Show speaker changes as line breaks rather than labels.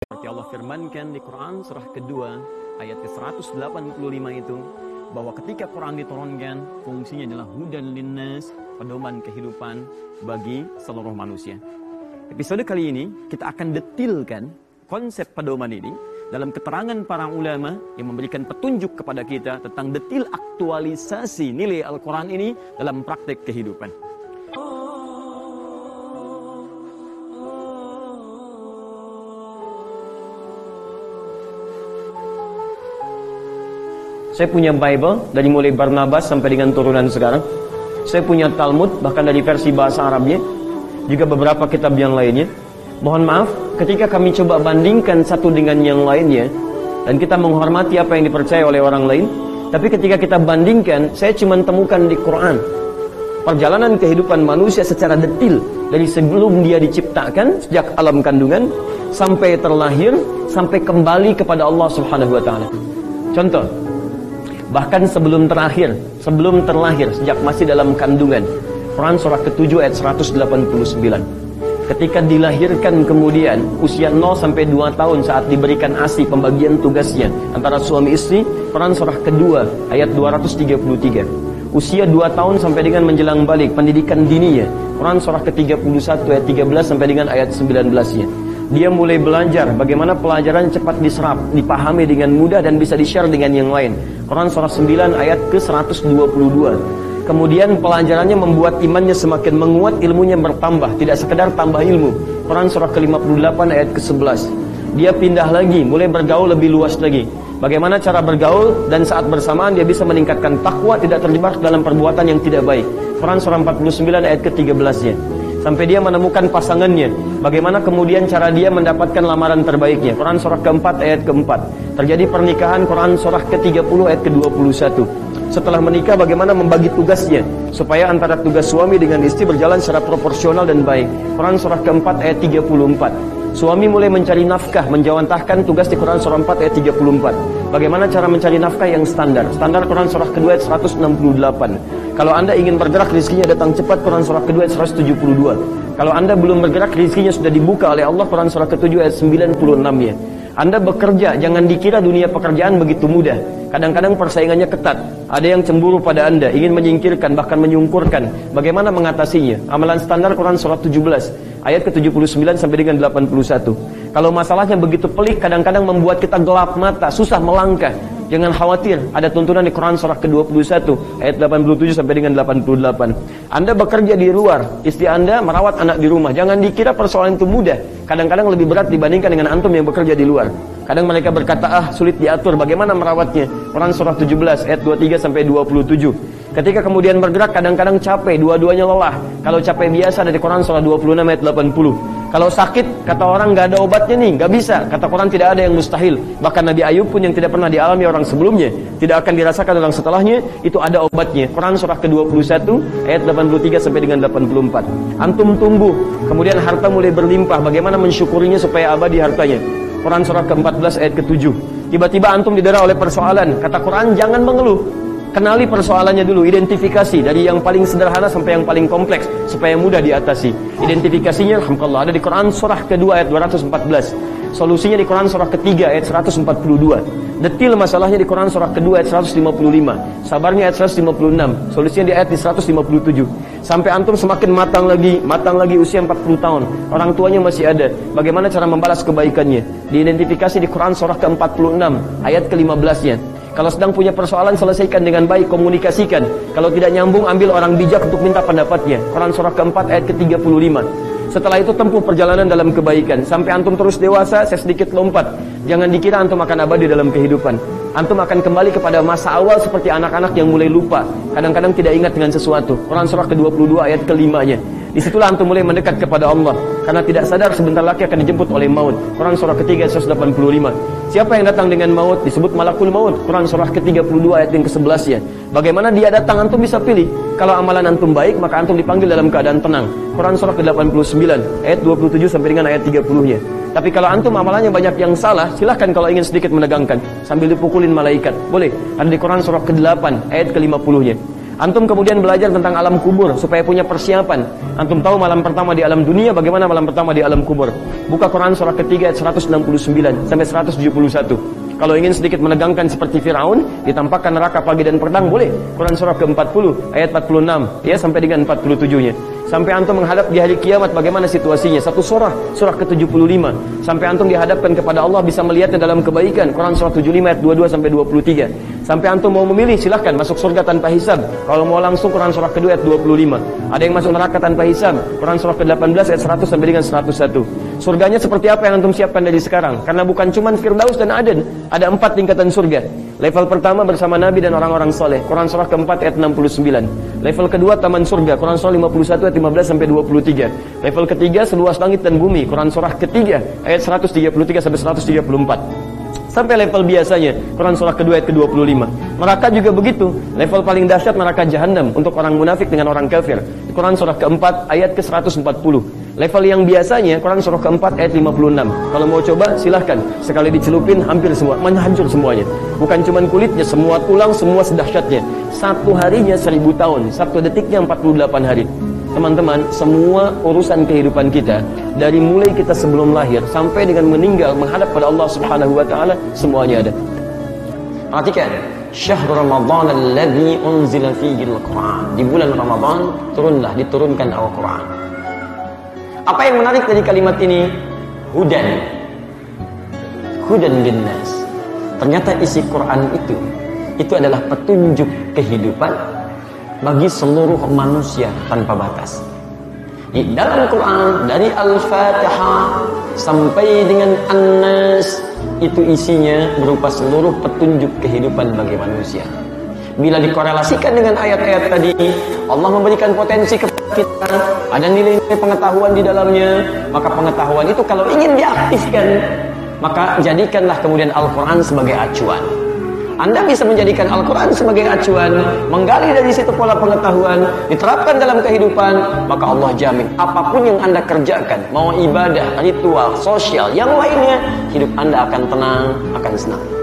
Seperti Allah firmankan di Quran surah kedua ayat ke-185 itu bahwa ketika Quran diturunkan fungsinya adalah hudan linnas, pedoman kehidupan bagi seluruh manusia. Episode kali ini kita akan detilkan konsep pedoman ini dalam keterangan para ulama yang memberikan petunjuk kepada kita tentang detil aktualisasi nilai Al-Quran ini dalam praktek kehidupan. Saya punya Bible dari mulai Barnabas sampai dengan turunan sekarang. Saya punya Talmud bahkan dari versi bahasa Arabnya. Juga beberapa kitab yang lainnya. Mohon maaf ketika kami coba bandingkan satu dengan yang lainnya dan kita menghormati apa yang dipercaya oleh orang lain, tapi ketika kita bandingkan, saya cuma temukan di Quran perjalanan kehidupan manusia secara detil dari sebelum dia diciptakan sejak alam kandungan sampai terlahir sampai kembali kepada Allah Subhanahu wa taala. Contoh, bahkan sebelum terakhir, sebelum terlahir sejak masih dalam kandungan. Quran surah ke-7 ayat 189 ketika dilahirkan kemudian usia 0 sampai 2 tahun saat diberikan ASI pembagian tugasnya antara suami istri Quran surah kedua ayat 233 usia 2 tahun sampai dengan menjelang balik pendidikan dininya Quran surah ke-31 ayat 13 sampai dengan ayat 19 nya dia mulai belajar bagaimana pelajaran cepat diserap dipahami dengan mudah dan bisa di-share dengan yang lain Quran surah 9 ayat ke-122 Kemudian pelajarannya membuat imannya semakin menguat, ilmunya bertambah, tidak sekedar tambah ilmu. Quran surah ke-58 ayat ke-11. Dia pindah lagi, mulai bergaul lebih luas lagi. Bagaimana cara bergaul dan saat bersamaan dia bisa meningkatkan takwa, tidak terjebak dalam perbuatan yang tidak baik. Quran surah 49 ayat ke-13-nya. Sampai dia menemukan pasangannya. Bagaimana kemudian cara dia mendapatkan lamaran terbaiknya. Quran surah keempat ayat keempat. Terjadi pernikahan Quran surah ke-30 ayat ke-21 setelah menikah bagaimana membagi tugasnya supaya antara tugas suami dengan istri berjalan secara proporsional dan baik. Quran surah keempat ayat 34. Suami mulai mencari nafkah, menjawantahkan tugas di Quran surah 4 ayat 34. Bagaimana cara mencari nafkah yang standar? Standar Quran surah kedua ayat 168. Kalau Anda ingin bergerak rezekinya datang cepat Quran surah kedua ayat 172. Kalau Anda belum bergerak rezekinya sudah dibuka oleh Allah Quran surah ketujuh ayat 96 ya. Anda bekerja, jangan dikira dunia pekerjaan begitu mudah. Kadang-kadang persaingannya ketat. Ada yang cemburu pada Anda, ingin menyingkirkan, bahkan menyungkurkan. Bagaimana mengatasinya? Amalan standar Quran Surat 17, ayat ke-79 sampai dengan 81. Kalau masalahnya begitu pelik, kadang-kadang membuat kita gelap mata, susah melangkah. Jangan khawatir, ada tuntunan di Quran surah ke-21 ayat 87 sampai dengan 88. Anda bekerja di luar, istri Anda merawat anak di rumah. Jangan dikira persoalan itu mudah. Kadang-kadang lebih berat dibandingkan dengan antum yang bekerja di luar. Kadang mereka berkata, "Ah, sulit diatur. Bagaimana merawatnya?" Quran surah 17 ayat 23 sampai 27. Ketika kemudian bergerak kadang-kadang capek, dua-duanya lelah. Kalau capek biasa dari Quran surah 26 ayat 80. Kalau sakit, kata orang nggak ada obatnya nih, nggak bisa. Kata Quran tidak ada yang mustahil. Bahkan Nabi Ayub pun yang tidak pernah dialami orang sebelumnya, tidak akan dirasakan orang setelahnya, itu ada obatnya. Quran surah ke-21 ayat 83 sampai dengan 84. Antum tumbuh, kemudian harta mulai berlimpah. Bagaimana mensyukurinya supaya abadi hartanya? Quran surah ke-14 ayat ke-7. Tiba-tiba antum didera oleh persoalan. Kata Quran, jangan mengeluh. Kenali persoalannya dulu, identifikasi dari yang paling sederhana sampai yang paling kompleks supaya mudah diatasi. Identifikasinya alhamdulillah ada di Quran surah kedua ayat 214. Solusinya di Quran surah ketiga ayat 142. Detil masalahnya di Quran surah kedua ayat 155. Sabarnya ayat 156. Solusinya di ayat di 157. Sampai antum semakin matang lagi, matang lagi usia 40 tahun. Orang tuanya masih ada. Bagaimana cara membalas kebaikannya? Diidentifikasi di Quran surah ke-46 ayat ke-15-nya. Kalau sedang punya persoalan selesaikan dengan baik, komunikasikan. Kalau tidak nyambung ambil orang bijak untuk minta pendapatnya. Quran surah keempat ayat ke-35. Setelah itu tempuh perjalanan dalam kebaikan. Sampai antum terus dewasa, saya sedikit lompat. Jangan dikira antum akan abadi dalam kehidupan. Antum akan kembali kepada masa awal seperti anak-anak yang mulai lupa. Kadang-kadang tidak ingat dengan sesuatu. Quran surah ke-22 ayat ke-5-nya. Di situlah antum mulai mendekat kepada Allah karena tidak sadar sebentar lagi akan dijemput oleh maut. Quran surah ketiga 185. Siapa yang datang dengan maut disebut malakul maut. Quran surah ke-32 ayat yang ke-11 ya. Bagaimana dia datang antum bisa pilih. Kalau amalan antum baik maka antum dipanggil dalam keadaan tenang. Quran surah ke-89 ayat 27 sampai dengan ayat 30-nya. Tapi kalau antum amalannya banyak yang salah, silahkan kalau ingin sedikit menegangkan sambil dipukulin malaikat. Boleh. Ada di Quran surah ke-8 ayat ke-50-nya. Antum kemudian belajar tentang alam kubur supaya punya persiapan. Antum tahu malam pertama di alam dunia bagaimana malam pertama di alam kubur. Buka Quran surah ketiga ayat 169 sampai 171. Kalau ingin sedikit menegangkan seperti Firaun, ditampakkan neraka pagi dan petang boleh. Quran surah ke-40 ayat 46 ya sampai dengan 47-nya. Sampai antum menghadap di hari kiamat bagaimana situasinya? Satu surah, surah ke-75. Sampai antum dihadapkan kepada Allah bisa melihatnya dalam kebaikan. Quran surah 75 ayat 22 sampai 23. Sampai antum mau memilih silahkan masuk surga tanpa hisab. Kalau mau langsung Quran surah kedua ayat 25. Ada yang masuk neraka tanpa hisab. Quran surah ke-18 ayat 100 sampai dengan 101. Surganya seperti apa yang antum siapkan dari sekarang? Karena bukan cuma Firdaus dan Aden, ada empat tingkatan surga. Level pertama bersama Nabi dan orang-orang soleh. Quran surah keempat ayat 69. Level kedua taman surga. Quran surah 51 ayat 15 sampai 23. Level ketiga seluas langit dan bumi. Quran surah ketiga ayat 133 sampai 134 sampai level biasanya Quran surah kedua ayat ke-25 neraka juga begitu level paling dahsyat neraka jahanam untuk orang munafik dengan orang kafir Quran surah keempat ayat ke-140 Level yang biasanya Quran surah keempat ayat 56. Kalau mau coba silahkan. Sekali dicelupin hampir semua, hancur semuanya. Bukan cuma kulitnya, semua tulang, semua sedahsyatnya. Satu harinya seribu tahun, satu detiknya 48 hari. Teman-teman, semua urusan kehidupan kita dari mulai kita sebelum lahir sampai dengan meninggal menghadap pada Allah Subhanahu wa taala semuanya ada. Perhatikan, syahr Ramadan alladzi unzila fihi al-Qur'an. Di bulan Ramadan turunlah diturunkan Al-Qur'an. Apa yang menarik dari kalimat ini? Hudan. Hudan linnas. Ternyata isi Quran itu itu adalah petunjuk kehidupan bagi seluruh manusia tanpa batas. Di dalam Quran dari Al-Fatihah sampai dengan An-Nas itu isinya berupa seluruh petunjuk kehidupan bagi manusia. Bila dikorelasikan dengan ayat-ayat tadi, Allah memberikan potensi kepada kita, ada nilai-nilai pengetahuan di dalamnya, maka pengetahuan itu kalau ingin diaktifkan, maka jadikanlah kemudian Al-Quran sebagai acuan. Anda bisa menjadikan Al-Quran sebagai acuan, menggali dari situ pola pengetahuan, diterapkan dalam kehidupan, maka Allah jamin apa pun yang Anda kerjakan, mau ibadah, ritual, sosial, yang lainnya, hidup Anda akan tenang, akan senang.